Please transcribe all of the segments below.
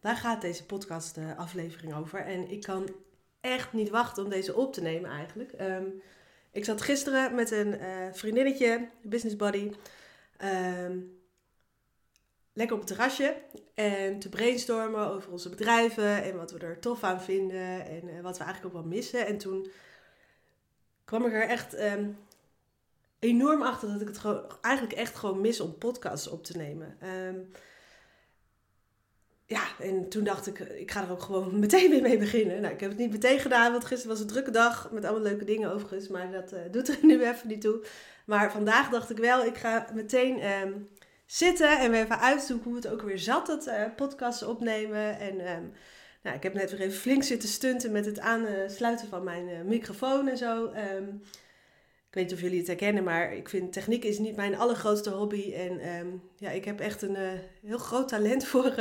Daar gaat deze podcast uh, aflevering over. En ik kan echt niet wachten om deze op te nemen eigenlijk. Um, ik zat gisteren met een uh, vriendinnetje, business buddy, um, lekker op het terrasje. En te brainstormen over onze bedrijven en wat we er tof aan vinden. En uh, wat we eigenlijk ook wel missen. En toen kwam ik er echt um, enorm achter dat ik het eigenlijk echt gewoon mis om podcasts op te nemen. Ja, en toen dacht ik, ik ga er ook gewoon meteen mee beginnen. Nou, ik heb het niet meteen gedaan, want gisteren was een drukke dag met allemaal leuke dingen overigens. Maar dat uh, doet er nu even niet toe. Maar vandaag dacht ik wel, ik ga meteen um, zitten en weer even uitzoeken hoe het ook weer zat, dat uh, podcast opnemen. En um, nou, ik heb net weer even flink zitten stunten met het aansluiten van mijn microfoon en zo. Um, ik weet niet of jullie het herkennen, maar ik vind techniek is niet mijn allergrootste hobby. En ja, ik heb echt een heel groot talent voor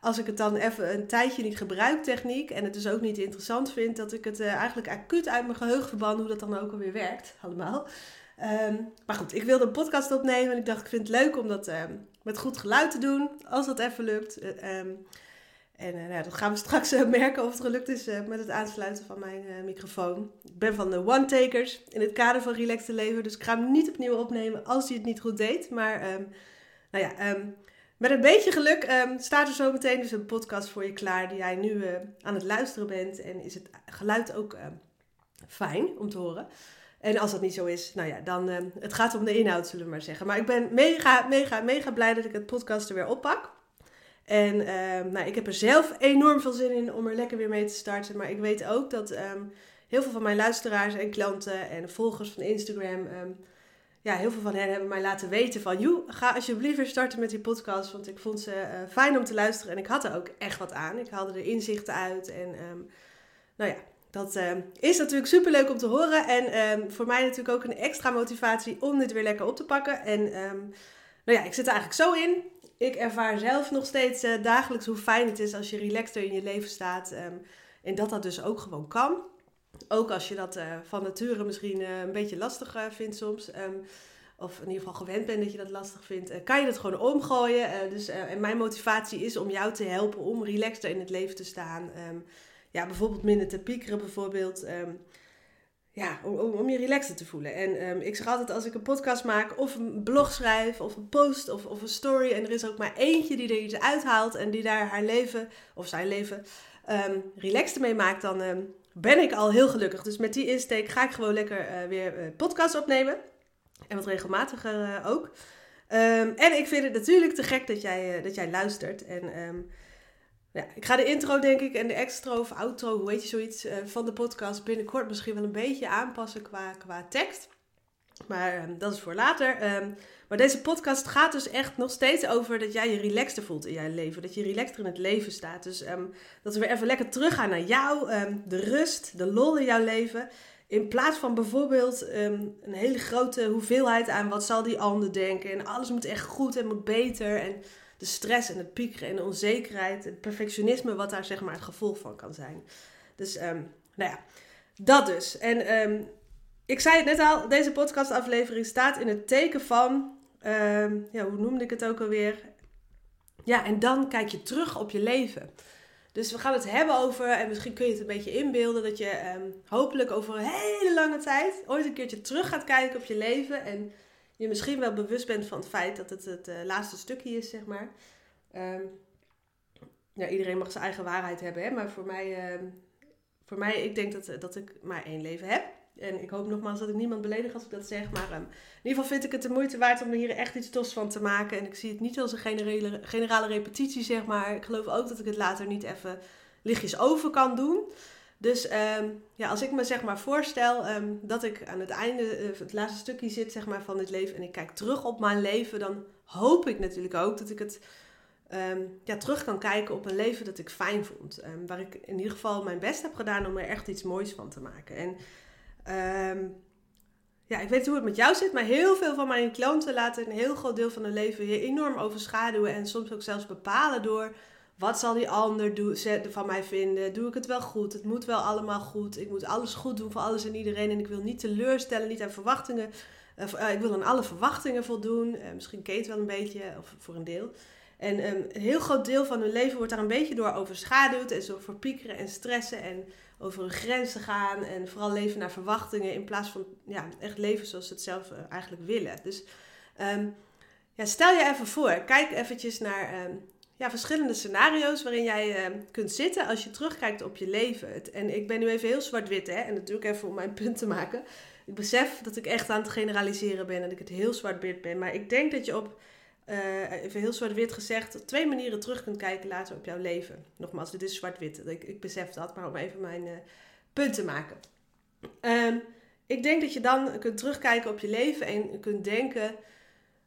als ik het dan even een tijdje niet gebruik, techniek. En het dus ook niet interessant vind, dat ik het uh, eigenlijk acuut uit mijn geheugen verban hoe dat dan ook alweer werkt, allemaal. Um, maar goed, ik wilde een podcast opnemen en ik dacht, ik vind het leuk om dat um, met goed geluid te doen, als dat even lukt. Um, en uh, nou, dat gaan we straks merken of het gelukt is met het aansluiten van mijn microfoon. Ik ben van de one-takers in het kader van Relax te leven, dus ik ga hem niet opnieuw opnemen als hij het niet goed deed. Maar nou ja, met een beetje geluk staat er zo meteen dus een podcast voor je klaar die jij nu aan het luisteren bent. En is het geluid ook fijn om te horen. En als dat niet zo is, nou ja, dan uh, het gaat om de inhoud, zullen we maar zeggen. Maar ik ben mega, mega, mega blij dat ik het podcast er weer oppak. En nou, ik heb er zelf enorm veel zin in om er lekker weer mee te starten. Maar ik weet ook dat heel veel van mijn luisteraars en klanten en volgers van Instagram... ja, heel veel van hen hebben mij laten weten van... Joe, ga alsjeblieft weer starten met die podcast. Want ik vond ze uh, fijn om te luisteren. En ik had er ook echt wat aan. Ik haalde er inzichten uit. En um, nou ja, dat uh, is natuurlijk super leuk om te horen. En um, voor mij natuurlijk ook een extra motivatie om dit weer lekker op te pakken. En nou ja, ik zit er eigenlijk zo in. Ik ervaar zelf nog steeds uh, dagelijks hoe fijn het is als je relaxter in je leven staat. En dat dat dus ook gewoon kan. Ook als je dat uh, van nature misschien uh, een beetje lastig vindt soms. of in ieder geval gewend bent dat je dat lastig vindt. kan je dat gewoon omgooien. dus, en mijn motivatie is om jou te helpen om relaxter in het leven te staan ja, bijvoorbeeld minder te piekeren, bijvoorbeeld. Um, ja, om, je relaxer te voelen. En um, ik zeg altijd, als ik een podcast maak, of een blog schrijf, of een post, of, of een story, en er is ook maar eentje die er iets uithaalt en die daar haar leven, of zijn leven, um, relaxed mee maakt, dan ben ik al heel gelukkig. Dus met die insteek ga ik gewoon lekker uh, weer uh, podcast opnemen. En wat regelmatiger uh, ook. en ik vind het natuurlijk te gek dat jij, dat jij luistert. En ja, ik ga de intro, denk ik, en de extra of outro, hoe heet je zoiets, uh, van de podcast binnenkort misschien wel een beetje aanpassen qua, qua tekst. Maar um, dat is voor later. Um, maar deze podcast gaat dus echt nog steeds over dat jij je relaxter voelt in jouw leven. Dat je relaxter in het leven staat. Dus um, dat we weer even lekker teruggaan naar jou, de rust, de lol in jouw leven. In plaats van bijvoorbeeld een hele grote hoeveelheid aan wat zal die ander denken. En alles moet echt goed en moet beter. En de stress en het piekeren en de onzekerheid, het perfectionisme, wat daar zeg maar het gevolg van kan zijn. Dus, um, nou ja, dat dus. En um, ik zei het net al, deze podcastaflevering staat in het teken van, um, ja, hoe noemde ik het ook alweer? Ja, en dan kijk je terug op je leven. Dus we gaan het hebben over, en misschien kun je het een beetje inbeelden, dat je hopelijk over een hele lange tijd ooit een keertje terug gaat kijken op je leven. En je misschien wel bewust bent van het feit dat het het uh, laatste stukje is, zeg maar. Um, ja, iedereen mag zijn eigen waarheid hebben, hè? maar voor mij, uh, voor mij, ik denk dat, dat ik maar één leven heb. En ik hoop nogmaals dat ik niemand beledig als ik dat zeg. Maar um, in ieder geval vind ik het de moeite waard om er hier echt iets tofs van te maken. En ik zie het niet als een generale, generale repetitie, zeg maar. Ik geloof ook dat ik het later niet even lichtjes over kan doen. Dus um, ja, als ik me zeg maar voorstel um, dat ik aan het einde, uh, het laatste stukje zit zeg maar, van dit leven en ik kijk terug op mijn leven, dan hoop ik natuurlijk ook dat ik het ehm, ja, terug kan kijken op een leven dat ik fijn vond. Ehm, waar ik in ieder geval mijn best heb gedaan om er echt iets moois van te maken. En ehm, ja, ik weet hoe het met jou zit, maar heel veel van mijn klanten laten een heel groot deel van hun leven hier enorm overschaduwen. En soms ook zelfs bepalen door wat zal die ander van mij vinden? Doe ik het wel goed? Het moet wel allemaal goed. Ik moet alles goed doen voor alles en iedereen. En ik wil niet teleurstellen, niet aan verwachtingen. Uh, ik wil aan alle verwachtingen voldoen. Uh, misschien Kate wel een beetje, of voor een deel. En um, een heel groot deel van hun leven wordt daar een beetje door overschaduwd. En zo verpiekeren en stressen en over hun grenzen gaan. En vooral leven naar verwachtingen in plaats van ja, echt leven zoals ze het zelf eigenlijk willen. Dus um, ja, stel je even voor, kijk eventjes naar um, ja, verschillende scenario's waarin jij uh, kunt zitten als je terugkijkt op je leven. En ik ben nu even heel zwart-wit, hè, en ik even om mijn punt te maken. Ik besef dat ik echt aan het generaliseren ben en dat ik het heel zwart-wit ben. Maar ik denk dat je op, uh, even heel zwart-wit gezegd, twee manieren terug kunt kijken later op jouw leven. Nogmaals, dit is zwart-wit. Ik, ik besef dat, maar om even mijn uh, punt te maken. Um, ik denk dat je dan kunt terugkijken op je leven en kunt denken: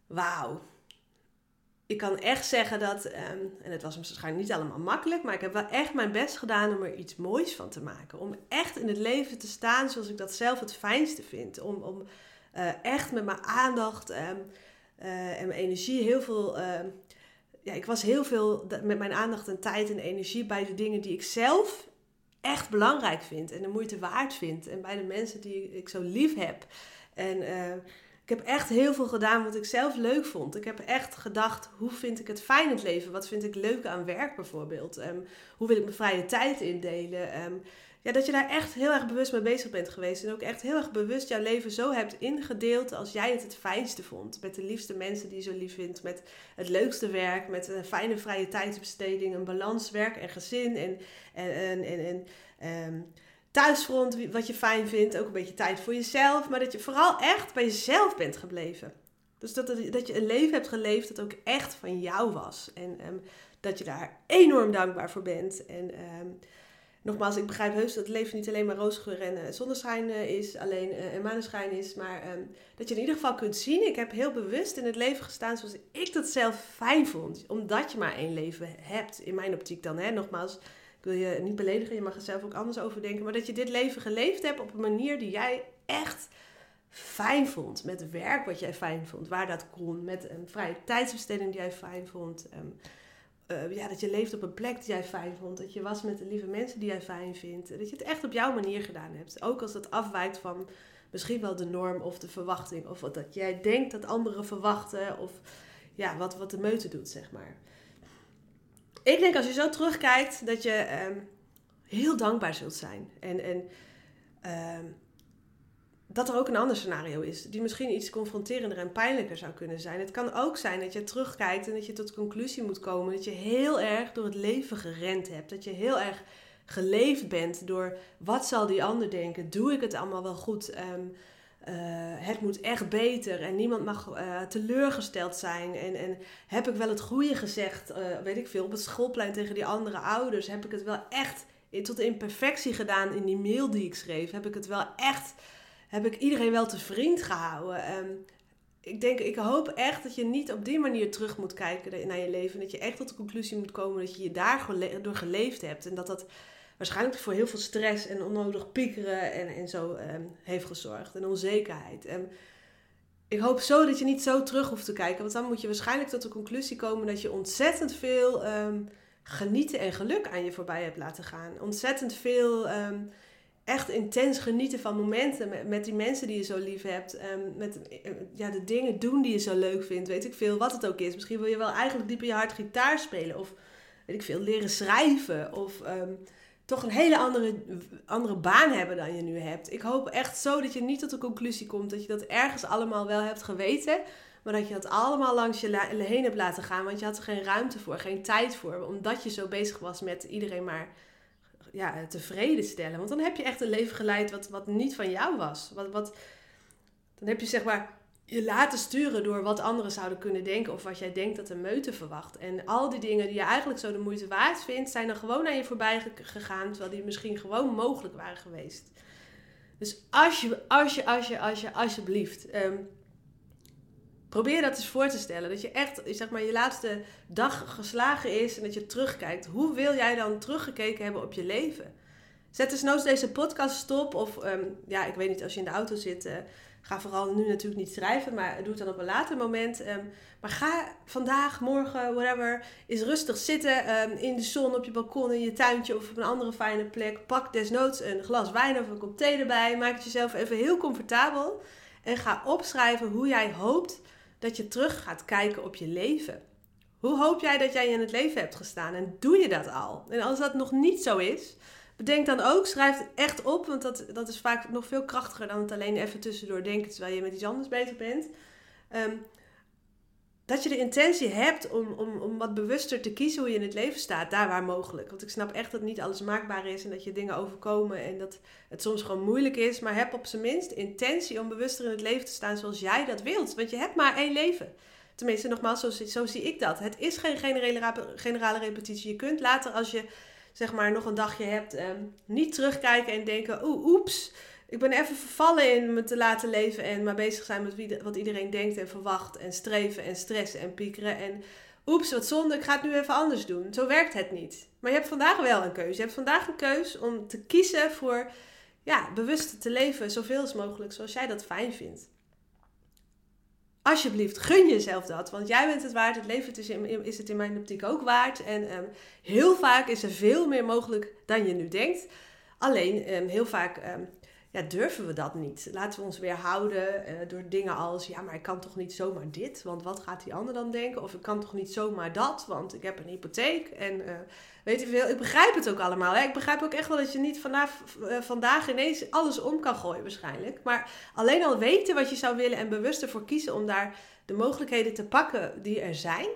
wauw, ik kan echt zeggen dat, um, en het was waarschijnlijk niet allemaal makkelijk, maar ik heb wel echt mijn best gedaan om er iets moois van te maken. Om echt in het leven te staan zoals ik dat zelf het fijnste vind. Om, om uh, echt met mijn aandacht um, uh, en mijn energie heel veel. Uh, ja, ik was heel veel met mijn aandacht en tijd en energie bij de dingen die ik zelf echt belangrijk vind en de moeite waard vind. En bij de mensen die ik zo lief heb. En eh, heb echt heel veel gedaan wat ik zelf leuk vond. Ik heb echt gedacht, hoe vind ik het fijn het leven? Wat vind ik leuk aan werk bijvoorbeeld? Um, hoe wil ik mijn vrije tijd indelen? Um, ja, dat je daar echt heel erg bewust mee bezig bent geweest. En ook echt heel erg bewust jouw leven zo hebt ingedeeld als jij het het fijnste vond. Met de liefste mensen die je zo lief vindt. Met het leukste werk. Met een fijne vrije tijdsbesteding. Een balans werk en gezin. En, en, en, en, um, thuisfront, wat je fijn vindt. Ook een beetje tijd voor jezelf. Maar dat je vooral echt bij jezelf bent gebleven. Dus dat, dat je een leven hebt geleefd dat ook echt van jou was. En um, dat je daar enorm dankbaar voor bent. En um, nogmaals, ik begrijp heus dat het leven niet alleen maar roosgeur en uh, zonneschijn uh, is. Alleen uh, en maneschijn is. Maar um, dat je in ieder geval kunt zien. Ik heb heel bewust in het leven gestaan zoals ik dat zelf fijn vond. Omdat je maar één leven hebt. In mijn optiek dan. Hè? Nogmaals, ik wil je niet beledigen, je mag er zelf ook anders over denken. Maar dat je dit leven geleefd hebt op een manier die jij echt fijn vond. Met werk wat jij fijn vond, waar dat kon. Met een vrije tijdsbesteding die jij fijn vond. Um, uh, ja, dat je leeft op een plek die jij fijn vond. Dat je was met de lieve mensen die jij fijn vindt. Dat je het echt op jouw manier gedaan hebt. Ook als het afwijkt van misschien wel de norm of de verwachting. Of wat dat jij denkt dat anderen verwachten. Of ja, wat, wat de meute doet, zeg maar ik denk als je zo terugkijkt dat je um, heel dankbaar zult zijn. En, en um, dat er ook een ander scenario is, die misschien iets confronterender en pijnlijker zou kunnen zijn. Het kan ook zijn dat je terugkijkt en dat je tot de conclusie moet komen dat je heel erg door het leven gerend hebt. Dat je heel erg geleefd bent door wat zal die ander denken? Doe ik het allemaal wel goed? Um, uh, het moet echt beter en niemand mag uh, teleurgesteld zijn. En, en heb ik wel het goede gezegd, uh, weet ik veel, op het schoolplein tegen die andere ouders? Heb ik het wel echt tot in perfectie gedaan in die mail die ik schreef? Heb ik het wel echt, heb ik iedereen wel te vriend gehouden? Um, ik denk, ik hoop echt dat je niet op die manier terug moet kijken naar je leven. Dat je echt tot de conclusie moet komen dat je je daardoor geleefd hebt. En dat dat waarschijnlijk voor heel veel stress en onnodig piekeren en, en zo um, heeft gezorgd. En onzekerheid. En ik hoop zo dat je niet zo terug hoeft te kijken. Want dan moet je waarschijnlijk tot de conclusie komen dat je ontzettend veel um, genieten en geluk aan je voorbij hebt laten gaan. Ontzettend veel um, echt intens genieten van momenten met, met, die mensen die je zo lief hebt. met ja, de dingen doen die je zo leuk vindt. Weet ik veel wat het ook is. Misschien wil je wel eigenlijk diep in je hart gitaar spelen. Of weet ik veel, leren schrijven. Of toch een hele andere, andere baan hebben dan je nu hebt. Ik hoop echt zo dat je niet tot de conclusie komt dat je dat ergens allemaal wel hebt geweten. Maar dat je dat allemaal langs je heen hebt laten gaan. Want je had er geen ruimte voor, geen tijd voor. Omdat je zo bezig was met iedereen maar ja, tevreden stellen. Want dan heb je echt een leven geleid wat, wat niet van jou was. Wat, wat, dan heb je zeg maar je laten sturen door wat anderen zouden kunnen denken of wat jij denkt dat een meute verwacht. En al die dingen die je eigenlijk zo de moeite waard vindt, zijn er gewoon aan je voorbij gegaan, terwijl die misschien gewoon mogelijk waren geweest. Dus als je, als je, als je, als je, alsjeblieft, um, Probeer dat eens voor te stellen. Dat je echt, zeg maar, je laatste dag geslagen is en dat je terugkijkt. Hoe wil jij dan teruggekeken hebben op je leven? Zet dus nooit deze podcast stop. Of ehm, ja, ik weet niet, als je in de auto zit, uh, ga vooral nu natuurlijk niet schrijven, maar doe het dan op een later moment. Ehm, maar ga vandaag, morgen, whatever, eens rustig zitten ehm, in de zon, op je balkon, in je tuintje of op een andere fijne plek. Pak desnoods een glas wijn of een kop thee erbij. Maak het jezelf even heel comfortabel. En ga opschrijven hoe jij hoopt dat je terug gaat kijken op je leven. Hoe hoop jij dat jij in het leven hebt gestaan? En doe je dat al? En als dat nog niet zo is, bedenk dan ook, schrijf het echt op, want dat, dat is vaak nog veel krachtiger dan het alleen even tussendoor denken terwijl je met iets anders bezig bent. Ehm, dat je de intentie hebt om, om, om wat bewuster te kiezen hoe je in het leven staat, daar waar mogelijk. Want ik snap echt dat niet alles maakbaar is en dat je dingen overkomen en dat het soms gewoon moeilijk is. Maar heb op zijn minst intentie om bewuster in het leven te staan zoals jij dat wilt. Want je hebt maar één leven. Tenminste, nogmaals, zo, zo zie ik dat. Het is geen generale, generale repetitie. Je kunt later, als je zeg maar nog een dagje hebt, ehm, niet terugkijken en denken: oeps ik ben even vervallen in me te laten leven en maar bezig zijn met wie, wat iedereen denkt en verwacht en streven en stressen en piekeren en oeps, wat zonde, ik ga het nu even anders doen. Zo werkt het niet. Maar je hebt vandaag wel een keuze. Je hebt vandaag een keuze om te kiezen voor ja, bewust te leven zoveel als mogelijk zoals jij dat fijn vindt. Alsjeblieft, gun jezelf dat. Want jij bent het waard. Het leven is, is het in mijn optiek ook waard. En ehm, heel vaak is er veel meer mogelijk dan je nu denkt. Alleen, um, heel vaak um, ja, durven we dat niet. Laten we ons weerhouden uh, door dingen als... ja, maar ik kan toch niet zomaar dit, want wat gaat die ander dan denken? Of ik kan toch niet zomaar dat, want ik heb een hypotheek. En uh, weet je veel, ik begrijp het ook allemaal. Hè? Ik begrijp ook echt wel dat je niet vanaf, uh, vandaag ineens alles om kan gooien waarschijnlijk. Maar alleen al weten wat je zou willen en bewust ervoor kiezen... om daar de mogelijkheden te pakken die er zijn,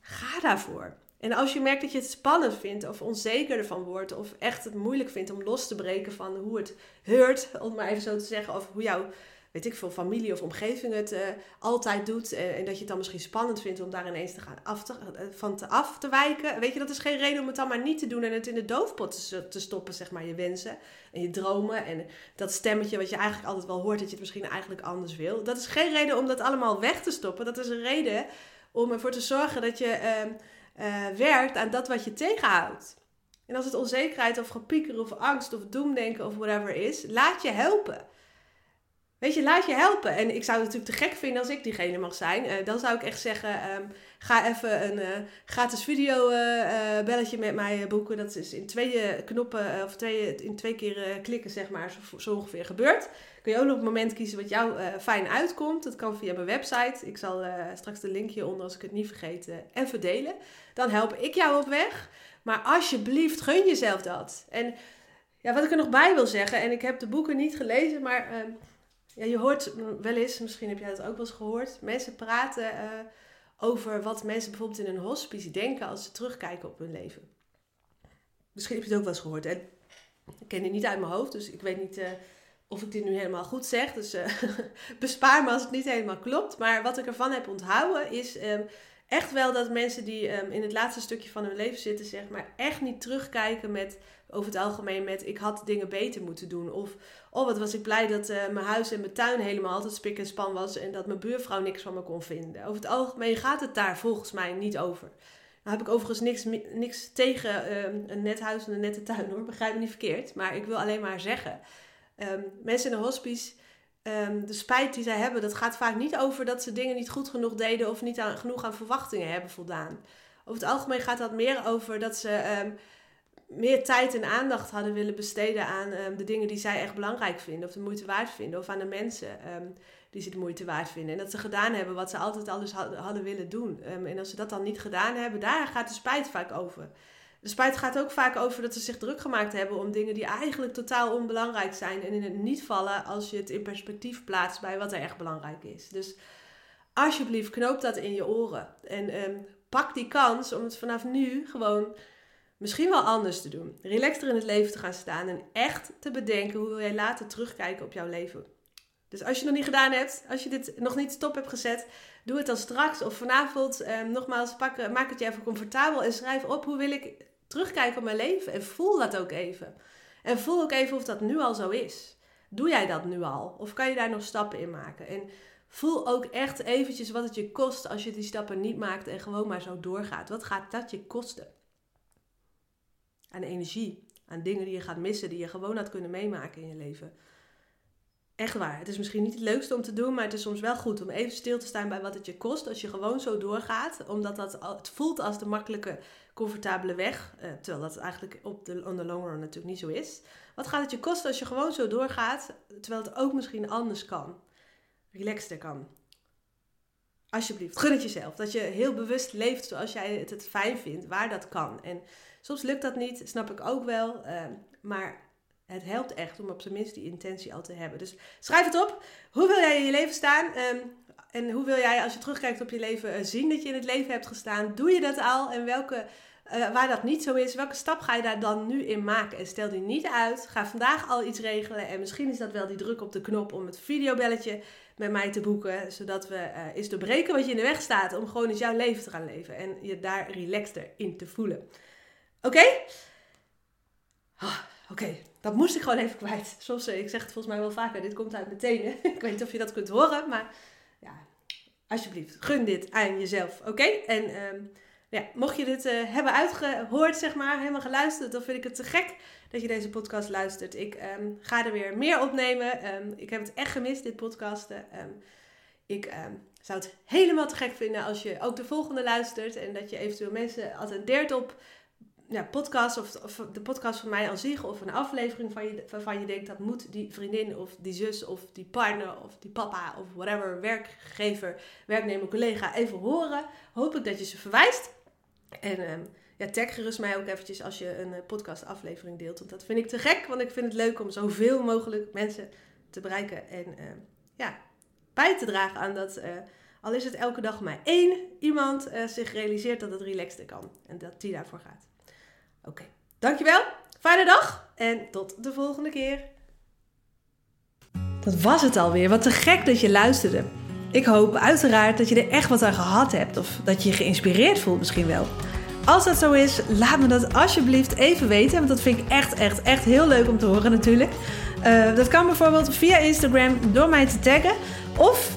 ga daarvoor. En als je merkt dat je het spannend vindt of onzeker ervan wordt of echt het moeilijk vindt om los te breken van hoe het heurt, om maar even zo te zeggen, of hoe jouw, weet ik veel, familie of omgeving het uh, altijd doet en, en, dat je het dan misschien spannend vindt om daar ineens te gaan af te, uh, van te af te wijken, weet je, dat is geen reden om het dan maar niet te doen en het in de doofpot te, te stoppen, zeg maar, je wensen en je dromen en dat stemmetje wat je eigenlijk altijd wel hoort dat je het misschien eigenlijk anders wil. Dat is geen reden om dat allemaal weg te stoppen, dat is een reden om ervoor te zorgen dat je... Uh, uh, werkt aan dat wat je tegenhoudt. En als het onzekerheid of gepieker of angst of doemdenken of whatever is, laat je helpen. Weet je, laat je helpen. En ik zou het natuurlijk te gek vinden als ik diegene mag zijn. Uh, dan zou ik echt zeggen, um, ga even een uh, gratis video uh, belletje met mij boeken. Dat is in twee knoppen, of twee, in twee keer klikken, zeg maar, zo, zo, ongeveer gebeurt. Kun je ook nog het moment kiezen wat jou fijn uitkomt. Dat kan via mijn website. Ik zal straks de link hieronder, als ik het niet vergeet, even delen. Dan help ik jou op weg. Maar alsjeblieft, gun jezelf dat. En ja, wat ik er nog bij wil zeggen, en ik heb de boeken niet gelezen, maar ehm, ja, je hoort wel eens, misschien heb jij dat ook wel eens gehoord, mensen praten uh, over wat mensen bijvoorbeeld in een hospice denken als ze terugkijken op hun leven. Misschien heb je het ook wel eens gehoord. En ik ken het niet uit mijn hoofd, dus ik weet niet uh, of ik dit nu helemaal goed zeg. Dus uh, bespaar me als het niet helemaal klopt. Maar wat ik ervan heb onthouden is um, echt wel dat mensen die um, in het laatste stukje van hun leven zitten, zeg maar, echt niet terugkijken met over het algemeen met ik had dingen beter moeten doen. Of oh, wat was ik blij dat uh, mijn huis en mijn tuin helemaal altijd spik en span was en dat mijn buurvrouw niks van me kon vinden. Over het algemeen gaat het daar volgens mij niet over. Nou heb ik overigens niks, niks tegen uh, een net huis en een nette tuin hoor, begrijp me niet verkeerd. Maar ik wil alleen maar zeggen, um, mensen in een hospice um, de spijt die zij hebben, dat gaat vaak niet over dat ze dingen niet goed genoeg deden of niet aan, genoeg aan verwachtingen hebben voldaan. Over het algemeen gaat dat meer over dat ze um, meer tijd en aandacht hadden willen besteden aan um, de dingen die zij echt belangrijk vinden of de moeite waard vinden. Of aan de mensen die ze de moeite waard vinden. En dat ze gedaan hebben wat ze altijd alles hadden willen doen. en als ze dat dan niet gedaan hebben, daar gaat de spijt vaak over. De spijt gaat ook vaak over dat ze zich druk gemaakt hebben om dingen die eigenlijk totaal onbelangrijk zijn en in het niet vallen als je het in perspectief plaatst bij wat er echt belangrijk is. Dus alsjeblieft, knoop dat in je oren en um, pak die kans om het vanaf nu gewoon misschien wel anders te doen. Relaxter in het leven te gaan staan en echt te bedenken hoe wil jij later terugkijken op jouw leven. Dus als je het nog niet gedaan hebt, als je dit nog niet stop hebt gezet, doe het dan straks of vanavond. Um, nogmaals, pak, maak het je even comfortabel en schrijf op hoe wil ik terugkijken op mijn leven en voel dat ook even. En voel ook even of dat nu al zo is. Doe jij dat nu al? Of kan je daar nog stappen in maken? En Voel ook echt eventjes wat het je kost als je die stappen niet maakt en gewoon maar zo doorgaat. Wat gaat dat je kosten? Aan energie, aan dingen die je gaat missen, die je gewoon had kunnen meemaken in je leven. Echt waar. Het is misschien niet het leukste om te doen, maar het is soms wel goed om even stil te staan bij wat het je kost als je gewoon zo doorgaat. Omdat dat, het voelt als de makkelijke, comfortabele weg. Eh, terwijl dat eigenlijk op de, on the long run natuurlijk niet zo is. Wat gaat het je kosten als je gewoon zo doorgaat, terwijl het ook misschien anders kan? Relaxter kan. Alsjeblieft, gun het jezelf. Dat je heel bewust leeft zoals jij het, het fijn vindt, waar dat kan. En soms lukt dat niet, snap ik ook wel. Uh, maar het helpt echt om op zijn minst die intentie al te hebben. Dus schrijf het op. Hoe wil jij in je leven staan? Um, en hoe wil jij, als je terugkijkt op je leven, uh, zien dat je in het leven hebt gestaan? Doe je dat al? En welke, uh, waar dat niet zo is, welke stap ga je daar dan nu in maken? En stel die niet uit. Ga vandaag al iets regelen. En misschien is dat wel die druk op de knop om het videobelletje met mij te boeken. Zodat we uh, eens doorbreken wat je in de weg staat. Om gewoon eens jouw leven te gaan leven. En je daar relaxter in te voelen. Oké? Oh, Oké, dat moest ik gewoon even kwijt. Zoals eh, ik zeg het volgens mij wel vaker, dit komt uit mijn tenen. ik weet niet of je dat kunt horen, maar ja, alsjeblieft, gun dit aan jezelf, oké? En um, ja, mocht je dit uh, hebben uitgehoord, zeg maar, helemaal geluisterd, dan vind ik het te gek dat je deze podcast luistert. Ik um, ga er weer meer opnemen. Um, ik heb het echt gemist, dit podcasten. ik zou het helemaal te gek vinden als je ook de volgende luistert en dat je eventueel mensen attendeert op ja, podcast of, de podcast van mij al zich of een aflevering van je, waarvan je denkt dat moet die vriendin of die zus of die partner of die papa of whatever, werkgever, werknemer, collega even horen. Hoop ik dat je ze verwijst. En um, ja, tag gerust mij ook eventjes als je een podcast aflevering deelt. Want dat vind ik te gek, want ik vind het leuk om zoveel mogelijk mensen te bereiken. En uh, ja, bij te dragen aan dat, uh, al is het elke dag maar één iemand uh, zich realiseert dat het relaxed kan. En dat die daarvoor gaat. Oké, dankjewel. Fijne dag en tot de volgende keer. Dat was het alweer. Wat te gek dat je luisterde. Ik hoop uiteraard dat je er echt wat aan gehad hebt of dat je je geïnspireerd voelt misschien wel. Als dat zo is, laat me dat alsjeblieft even weten, want dat vind ik echt, echt, echt heel leuk om te horen natuurlijk. Uh, dat kan bijvoorbeeld via Instagram door mij te taggen of